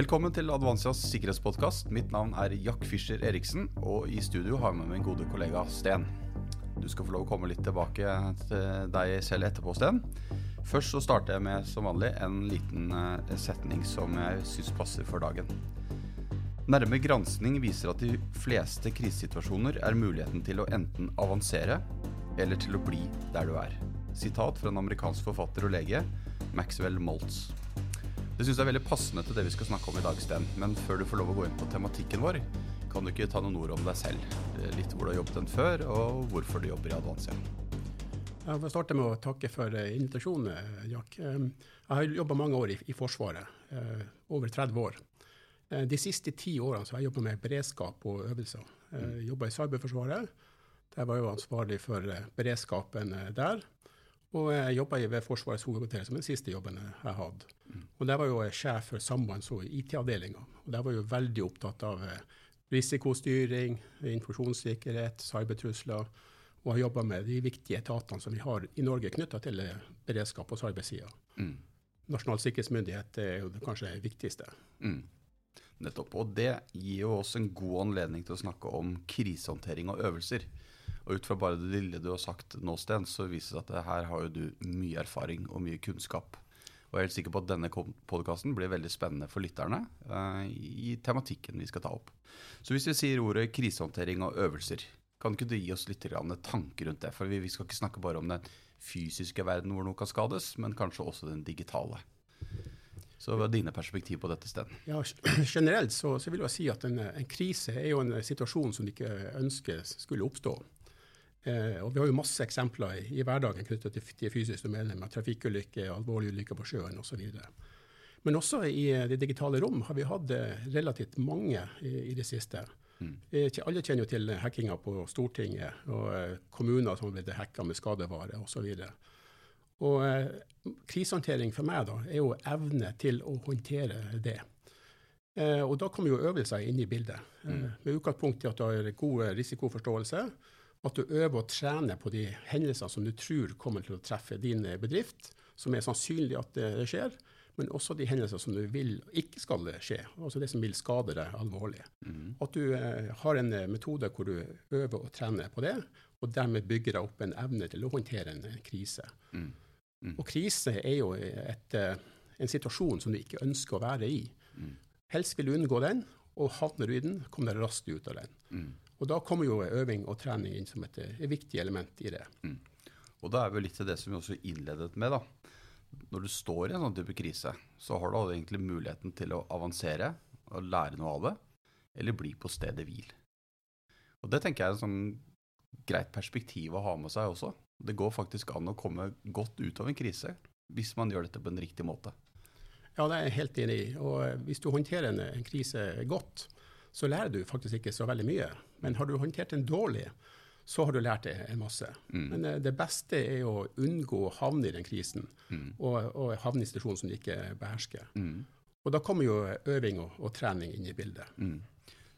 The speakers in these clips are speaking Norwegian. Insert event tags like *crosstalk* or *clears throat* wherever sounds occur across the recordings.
Velkommen til Advansias sikkerhetspodkast. Mitt navn er Jack Fischer Eriksen, og i studio har jeg med min gode kollega Sten. Du skal få lov å komme litt tilbake til deg selv etterpå, Sten. Først så starter jeg med, som vanlig, en liten eh, setning som jeg syns passer for dagen. Nærme granskning viser at de fleste krisesituasjoner er muligheten til å enten avansere eller til å bli der du er. Sitat fra en amerikansk forfatter og lege, Maxwell Moltz. Det syns jeg er veldig passende til det vi skal snakke om i dag, Sten. Men før du får lov å gå inn på tematikken vår, kan du ikke ta noen ord om deg selv? Litt hvor du har jobbet den før, og hvorfor du jobber i Advansia. Jeg vil starte med å takke for eh, invitasjonen, eh, Jack. Eh, jeg har jobba mange år i, i, Forsvaret, over 30 år. De siste ti årene har jeg jobba med beredskap og øvelser. Jeg jobba i Cyberforsvaret. Der var jeg ansvarlig for beredskapen der. Og jeg jobba ved Forsvarets hovedkvarter, som den siste jobben jeg hadde. Og Der var jo jeg sjef for sambands- og IT-avdelinga. Og Der var jeg jo veldig opptatt av eh, risikostyring, informasjonssikkerhet, cybertrusler. Og har jobba med de viktige etatene som vi har i Norge knytta til eh, beredskap på cybersida. Mm. Nasjonal sikkerhetsmyndighet er jo kanskje det viktigste. Mm. Nettopp. Og det gir jo oss en god anledning til å snakke om krisehåndtering og øvelser. Og ut fra bare det lille du har sagt nå, Sten, så viser det at her har jo du mye erfaring og mye kunnskap. Og jeg er helt sikker på at denne podkasten blir veldig spennende for lytterne uh, i tematikken vi skal ta opp. Så hvis vi sier ordet krisehåndtering og øvelser, kan ikke du gi oss litt tanker rundt det? For vi, skal ikke snakke bare om den fysiske verden hvor noe kan skades, men kanskje også den digitale. Så hva er dine perspektiv på dette stedet? Ja, *clears throat* Generelt så, så vil jeg si at en, en, krise er jo en situasjon som du ikke ønsker skulle oppstå. Eh, og Vi har jo masse eksempler i, i hverdagen knyttet til de fysiske domenene, med trafikkulykker, alvorlige ulykker på sjøen osv. Men også i eh, det digitale rom har vi hatt eh, relativt mange i, i det siste. Mm. Alle kjenner jo til hackinga på Stortinget og eh, kommuner som har blitt hacka med skadevare osv. Og, og krisehåndtering for meg da, er jo evne til å håndtere det. Eh, og da kommer jo øvelser inn i bildet. Mm. med utgangspunkt i at du har god risikoforståelse at du øver og trener på de hendelsene som du tror kommer til å treffe din bedrift, som er sannsynlig at det skjer, men også de hendelser som du vil ikke skal skje, altså det som vil skade deg alvorlig. Mm. At du eh, har en eh, metode hvor du øver og trener på det, og dermed bygger deg opp en evne til å håndtere en krise. Mm. Mm. Og krise er jo et, eh, en situasjon som du ikke ønsker å være i. Mm. Helst vil du unngå den, og havner du i den, kommer deg raskt ut av den. Og Da kommer jo øving og trening inn som et, et viktig element i det. Mm. Og Da er vi litt til det som vi også innledet med. da. Når du står i en sånn type krise, så har du egentlig muligheten til å avansere og lære noe av det, eller bli på stedet hvil. Og Det tenker jeg er et sånn greit perspektiv å ha med seg også. Det går faktisk an å komme godt ut av en krise hvis man gjør dette på en riktig måte. Ja, det er jeg helt enig i. Og hvis du håndterer en, en krise godt, så lærer du faktisk ikke så veldig mye. Men har du håndtert den dårlig, så har du lært en masse. Mm. Men eh, det beste er å unngå å havne i den krisen, mm. og, og, havne i en situasjon som du ikke behersker. Mm. Og da kommer jo øving og, og trening inn i bildet. Mm.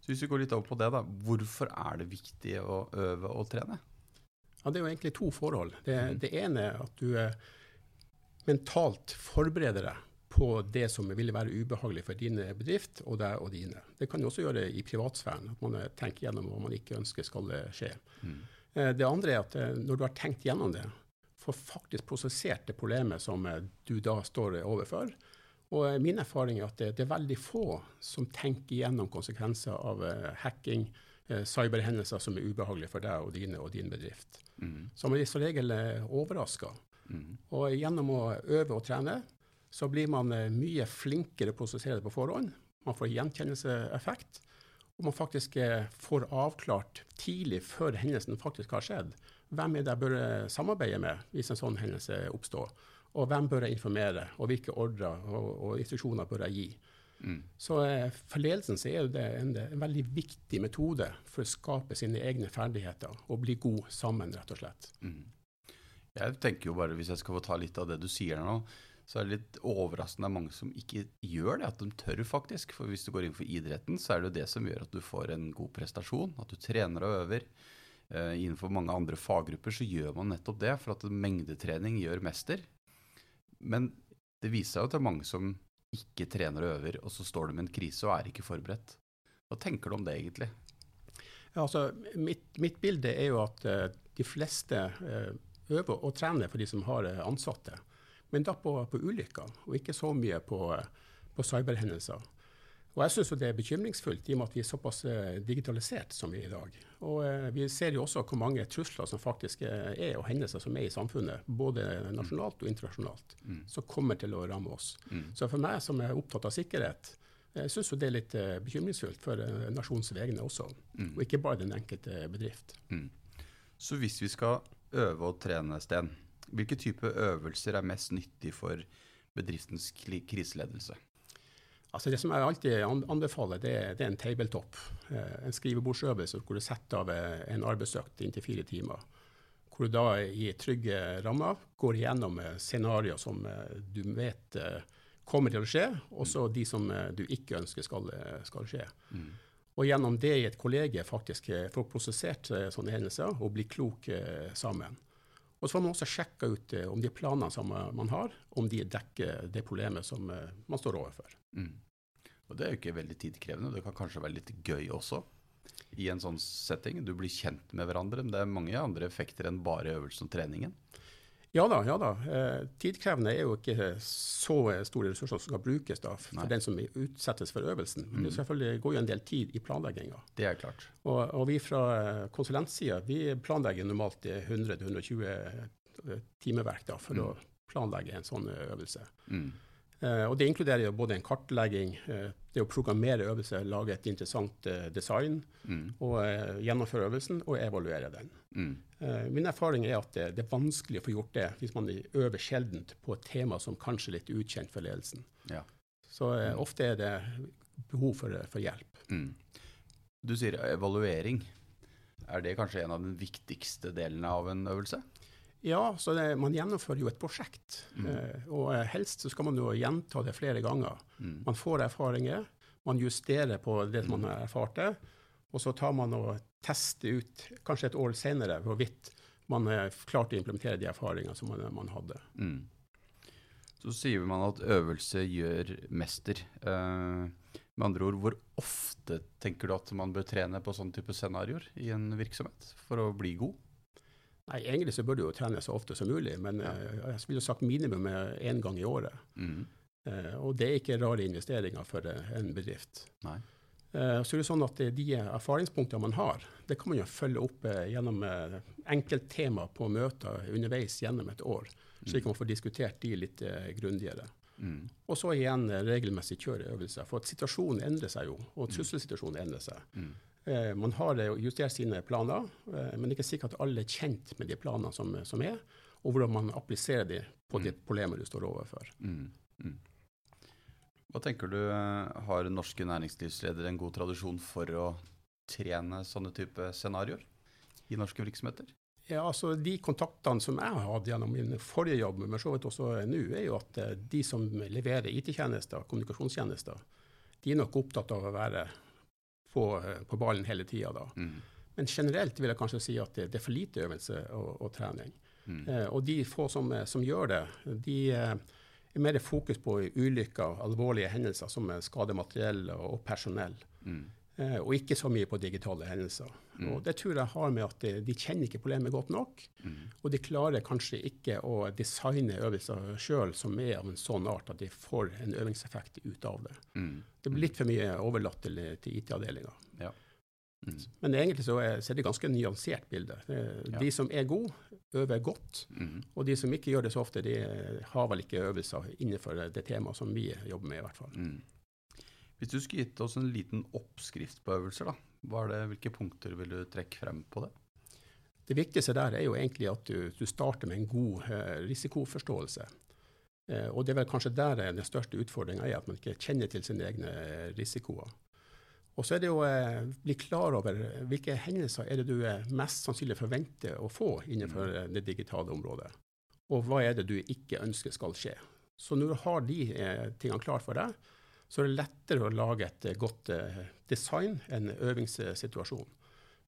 Så Hvis vi går litt over på det, da. Hvorfor er det viktig å øve og trene? Ja, Det er jo egentlig to forhold. Det, mm. det ene er at du mentalt forbereder deg på det som ville være ubehagelig for din bedrift og deg og dine. Det kan du også gjøre i privatsfæren, at man tenker gjennom hva man ikke ønsker skal skje. Mm. Eh, det andre er at eh, når du har tenkt gjennom det, får faktisk prosessert det problemet som eh, du da står overfor. Og min erfaring er at det, det er veldig få som tenker gjennom konsekvenser av hacking, cyberhendelser som er ubehagelige for deg og dine og din bedrift. Mm. Så man er som regel overraska. Mm. Og gjennom å øve og trene, så blir man eh, mye flinkere å prosessere det på forhånd. Man får gjenkjennelseseffekt. Og man faktisk eh, får avklart tidlig, før hendelsen faktisk har skjedd, hvem er det jeg bør eh, samarbeide med hvis en sånn hendelse oppstår. Og hvem bør jeg informere, og hvilke ordrer og, og instruksjoner bør jeg gi. Mm. Så For ledelsen så er det en, en, veldig viktig metode for å skape sine egne ferdigheter og bli god sammen, rett og slett. Mm. Jeg tenker jo bare, Hvis jeg skal få ta litt av det du sier nå, så er det litt overraskende mange som ikke gjør det. At de tør, faktisk. For hvis du går inn for idretten, så er det jo det som gjør at du får en god prestasjon. At du trener og øver. Uh, innenfor mange andre faggrupper så gjør man nettopp det, for at mengdetrening gjør mester. Men det viser seg jo at det er mange som ikke trener og øver, og så står de med en krise og er ikke forberedt. Hva tenker du om det, egentlig? Ja, altså, mitt, mitt bilde er jo at uh, de fleste uh, øver og trener for de som har ansatte, men da på, på ulykker, og ikke så mye på, på cyberhendelser. Og jeg syns det er bekymringsfullt, i og med at vi er såpass eh, digitalisert som vi er i dag. Og eh, Vi ser jo også hvor mange trusler som faktisk eh, er, og hendelser som er i samfunnet, både nasjonalt og internasjonalt, mm. som kommer til å ramme oss. Mm. Så for meg som er opptatt av sikkerhet, jeg syns det er litt bekymringsfullt for nasjonens vegne også, mm. og ikke bare den enkelte bedrift. Mm. Så hvis vi skal øve og trene, Sten, hvilke type øvelser er mest nyttig for bedriftens kriseledelse? Altså det som jeg alltid anbefaler, det, det er en tabletop. Eh, en skrivebordsøvelse hvor du setter av eh, en arbeidsøkt inntil fire timer. Hvor du da i trygge rammer går igjennom eh, scenarioer som du vet kommer til å skje, og så de som du ikke ønsker skal, skal skje. Mm. Og gjennom det i et kollege faktisk få prosessert sånne hendelser og bli klok sammen. Og så får man også sjekka ut om de planene som man har, om de dekker det problemet som man står overfor. Mm. Og det er jo ikke veldig tidkrevende. Det kan kanskje være litt gøy også i en sånn setting. Du blir kjent med hverandre. Men det er mange andre effekter enn bare øvelsen og treningen. Ja da. ja da. Eh, tidkrevende er jo ikke så store ressurser som skal brukes da, for Nei. den som utsettes for øvelsen. Men det mm. selvfølgelig går jo en del tid i planlegginga. Det er klart. Og, og vi fra konsulentsida planlegger normalt 100-120 eh, timeverk da, for mm. å planlegge en sånn øvelse. Mm. Uh, og Det inkluderer jo både en kartlegging, uh, det å programmere øvelser, lage et interessant uh, design, mm. og gjennomføre øvelsen og evaluere den. Mm. min erfaring er at det, det, er vanskelig å få gjort det hvis man øver sjeldent på et tema som kanskje er litt ukjent for ledelsen. Ja. Så mm. ofte er det behov for, for hjelp. Mm. Du sier evaluering. Er det kanskje en av de viktigste delene av en øvelse? Ja, så det, man gjennomfører jo et prosjekt. Mm. Eh, og eh, helst så skal man jo gjenta det flere ganger. Mm. Man får erfaringer, man justerer på det man har erfart, det, og så tar man og tester ut, kanskje et år senere, hvorvidt man er klart å implementere de erfaringene som man, man hadde. Mm. Så sier man at øvelse gjør mester. Eh, med andre ord, hvor ofte tenker du at man bør trene på sånne type scenarioer i en virksomhet for å bli god? Nei, Egentlig så bør du jo trene så ofte som mulig, men ja. uh, jeg ville sagt minimum én gang i året. Mm. Uh, og det er ikke rare investeringer for uh, en bedrift. Nei. så er det sånn at De erfaringspunktene man har, det kan man jo følge opp gjennom enkelttema på møter underveis gjennom et år, slik at man får diskutert de litt grundigere. Mm. Og så igjen regelmessig kjøre øvelser. For situasjonen endrer seg jo, og mm. trusselsituasjonen endrer seg. Eh, man har justert sine planer, eh, men det er ikke sikkert at alle er kjent med de planene som, som er, og hvordan man appliserer de på mm. de problemer du står overfor. Mm. Mm. Hva tenker du, eh, Har norske næringslivsledere en god tradisjon for å trene sånne type scenarioer i norske virksomheter? Ja, altså De kontaktene som jeg har hatt gjennom min forrige jobb, men så vidt også nå, er jo at de som leverer IT-tjenester, kommunikasjonstjenester, de er nok opptatt av å være på, på ballen hele tida. Mm. Men generelt vil jeg kanskje si at det, det er for lite øvelse og, og trening. Mm. Eh, og de få som, som gjør det, de eh, er mer fokus på ulykker, alvorlige hendelser som skader materiell og, personell. Mm. Eh, og ikke så mye på digitale hendelser. Mm. Og Det tror jeg har med at de, de kjenner ikke problemet godt nok. Mm. Og de klarer kanskje ikke å designe øvelser sjøl som er av en sånn art at de får en øvingseffekt ut av det. Mm. Det blir litt for mye overlatt til, til IT-avdelinga. Ja. Mm. Men egentlig så er, så er, det ganske nyansert bilde. De ja. som er gode, øver godt. Mm. Og de som ikke gjør det så ofte, de har vel ikke øvelser innenfor det temaet som vi jobber med, i hvert fall. Hvis du skulle gitt oss en liten oppskrift på øvelser, da, det, hvilke punkter vil du trekke frem på det? Det viktigste der er jo egentlig at du, du starter med en god eh, risikoforståelse. Eh, og det er vel kanskje der den største utfordringa er, at man ikke kjenner til sine egne eh, risikoer. Og så er det å bli klar over hvilke hendelser er det du mest sannsynlig forventer å få innenfor det digitale området. Og hva er det du ikke ønsker skal skje. Så når du har de tingene klart for deg, så er det lettere å lage et eh, godt eh, design, en øvingssituasjon.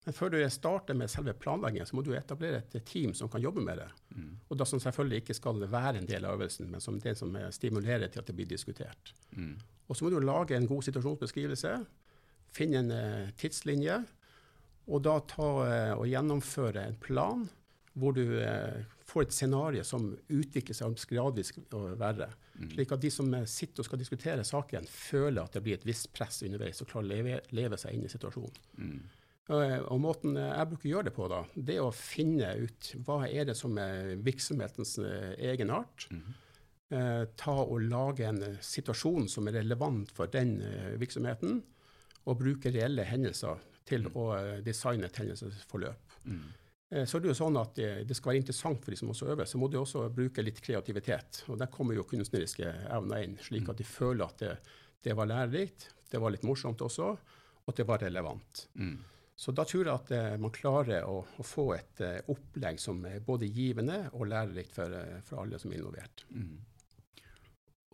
Men før du starter med selve planleggingen, så må du etablere et team som kan jobbe med det. Mm. Og da som selvfølgelig ikke skal være en del av øvelsen, men som det som stimulerer til at det blir diskutert. Mm. Og så må du lage en god situasjonsbeskrivelse, finne en tidslinje, og da ta og gjennomføre en plan hvor du uh, får et scenario som utvikler seg gradvis verre. Mm. Slik at de som sitter og skal diskutere saken, føler at det blir et visst press underveis og klarer å leve, leve seg inn i situasjonen. Mm. Eh, og måten jeg bruker å gjøre det på, da, det er å finne ut hva er det som er virksomhetens eh, egenart. Mm -hmm. eh, ta og lage en situasjon som er relevant for den eh, virksomheten, og bruke reelle hendelser til mm. å eh, designe et hendelsesforløp. Mm. Eh, så er det jo sånn at det, det, skal være interessant for de som også øver, så må de også bruke litt kreativitet. Og der kommer jo kunstneriske evner inn, slik at de føler at det, det var lærerikt, det var litt morsomt også, og at det var relevant. Mm. Så da tror jeg at eh, man klarer å, å få et eh, opplegg som er både givende og lærerikt for, eh, for alle som er involvert. Mm.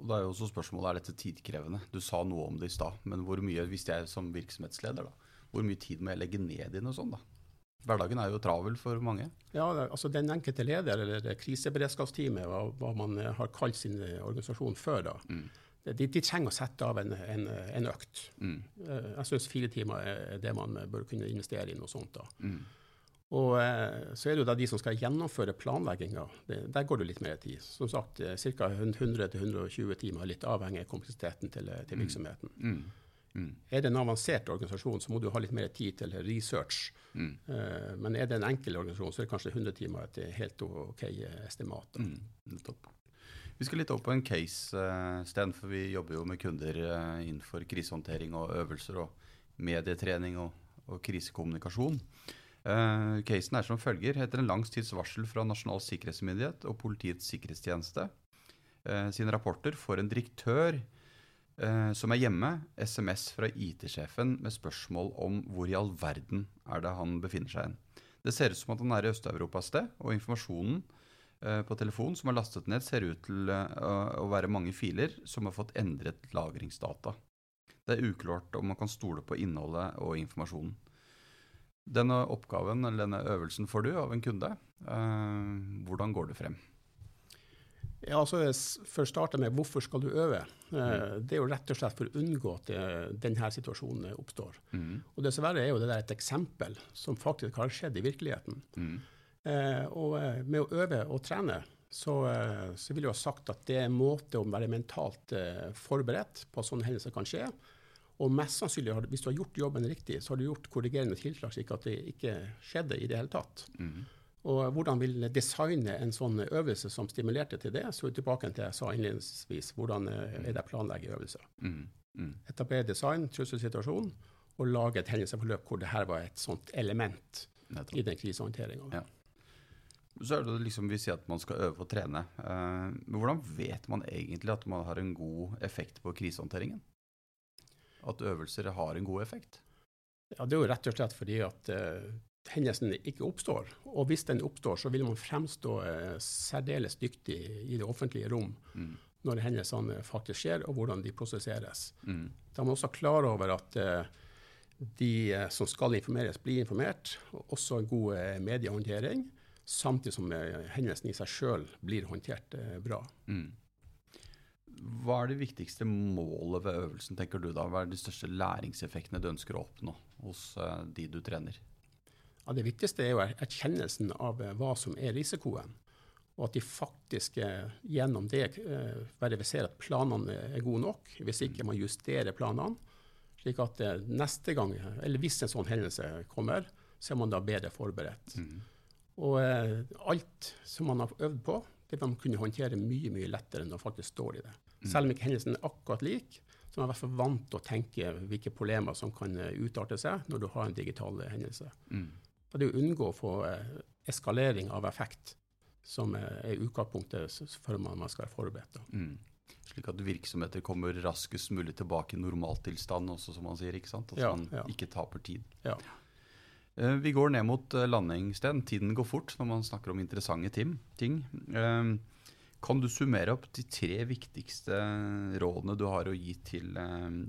Og da er jo også spørsmålet, Er dette tidkrevende? Du sa noe om det i stad, men hvor mye, hvis jeg som virksomhetsleder, da, hvor mye tid må jeg legge ned i noe sånt? da? Hverdagen er jo travel for mange. Ja, altså Den enkelte leder, eller kriseberedskapsteamet, hva, hva man har kalt sin organisasjon før, da, mm de, de, trenger å sette av en, en, en økt. Mm. Eh, jeg syns fire timer er det man bør kunne investere i noe sånt. da. Mm. Og eh, så er det jo da de som skal gjennomføre planlegginga, der går det litt mer tid. Som sagt, eh, ca. 100-120 timer, litt avhengig av kompleksiteten til, til mm. virksomheten. Mm. Er det en avansert organisasjon, så må du ha litt mer tid til research. Mm. Uh, men er det en enkel organisasjon, så er det kanskje 100 timer et helt OK estimat. Mm. Vi skal litt opp på en case, uh, Sten, for vi jobber jo med kunder uh, innenfor krisehåndtering og øvelser og medietrening og, og krisekommunikasjon. Uh, casen er som følger. Etter en langs tids varsel fra Nasjonal sikkerhetsmyndighet og Politiets sikkerhetstjeneste uh, sine rapporter får en direktør uh, som er hjemme, SMS fra IT-sjefen med spørsmål om hvor i all verden er det han befinner seg hen. Det ser ut som at han er i Øst-Europa et sted, og informasjonen Eh, på telefonen som er lastet ned, ser ut til eh, å være mange filer som har fått endret lagringsdata. Det er uklart om man kan stole på innholdet og informasjonen. Denne oppgaven eller denne øvelsen får du av en kunde. Eh, hvordan går du frem? Ja, altså, For å starte med hvorfor skal du øve? Mm. Det er jo rett og slett for å unngå at denne situasjonen oppstår. Mm. Og Dessverre er jo det der et eksempel som faktisk har skjedd i virkeligheten. Mm. Eh, og eh, med å øve og trene, så, eh, så vil jeg ha sagt at det er en måte å være mentalt forberedt på at sånne hendelser kan skje. Og mest sannsynlig, hvis du har gjort jobben riktig, så har du gjort korrigerende tiltak slik at det ikke skjedde i det hele tatt. Mm. Og hvordan vil designe en sånn øvelse som stimulerte til det? Så tilbake til det jeg sa innledningsvis. Hvordan er det å planlegge øvelser? Mm. Mm. Etablere design, trusselsituasjon, og lage et hendelsesforløp hvor det her var et sånt element i den krisehåndteringa. Ja. Så er det liksom, Vi sier at man skal øve og trene. Uh, men hvordan vet man egentlig at man har en god effekt på krisehåndteringen? At øvelser har en god effekt? Ja, Det er jo rett og slett fordi at uh, hendelsen ikke oppstår. Og hvis den oppstår, så vil man fremstå uh, særdeles dyktig i det offentlige rom mm. når hendelsene faktisk skjer, og hvordan de prosesseres. Mm. Da er man også klar over at de som skal informeres, blir informert. Også en god mediehåndtering samtidig som eh, hendelsen i seg sjøl blir håndtert eh, bra. Mm. Hva er det viktigste målet ved øvelsen, tenker du da? Hva er de største læringseffektene du ønsker å oppnå hos de du trener? Ja, det viktigste er jo erkjennelsen av uh, hva som er risikoen. Og at de faktisk uh, gjennom det verifiserer at planene er gode nok. Hvis ikke man justerer planene. Slik at neste gang, eller hvis en sånn hendelse kommer, så er man da bedre forberedt. Mm. Og eh, alt som man har øvd på, det vil man kunne håndtere mye mye lettere enn man faktisk står i det. Mm. Selv om ikke hendelsen er akkurat lik, så er man i hvert fall vant til å tenke hvilke problemer som kan eh, utarte seg når du har en digital eh, hendelse. Mm. Og det er å unngå å få eh, eskalering av effekt, som eh, er utgangspunktet før man, man skal være forberedt. Mm. Slik at virksomheter kommer raskest mulig tilbake i normaltilstand, også som man sier. ikke sant? At ja, man ja. ikke taper tid. Ja. Eh, vi går ned mot landing, landingssted. Tiden går fort når man snakker om interessante ting. Kan du summere opp de tre viktigste rådene du har å gi til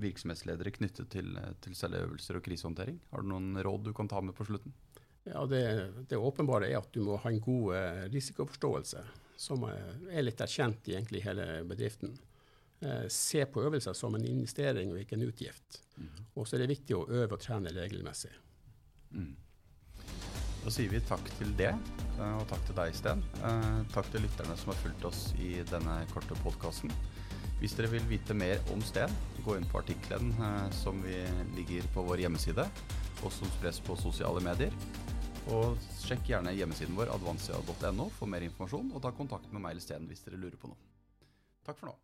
virksomhetsledere knyttet til, til celleøvelser og krisehåndtering? Har du noen råd du kan ta med på slutten? Ja, det, det åpenbare er at du må ha en god eh, risikoforståelse, som er litt erkjent i egentlig hele bedriften. Eh, se på øvelser som en investering og ikke en utgift. Mm. Og så er det viktig å øve og trene regelmessig. Mm. Da sier vi takk til det, eh, og takk til deg, Sten. Eh, takk til lytterne som har fulgt oss i denne korte podkasten. Hvis dere vil vite mer om Sten, gå inn på artikkelen eh, som vi ligger på vår hjemmeside, og som spres på sosiale medier. Og sjekk gjerne hjemmesiden vår advansia.no for mer informasjon, og ta kontakt med meg eller Sten hvis dere lurer på noe. Takk for nå.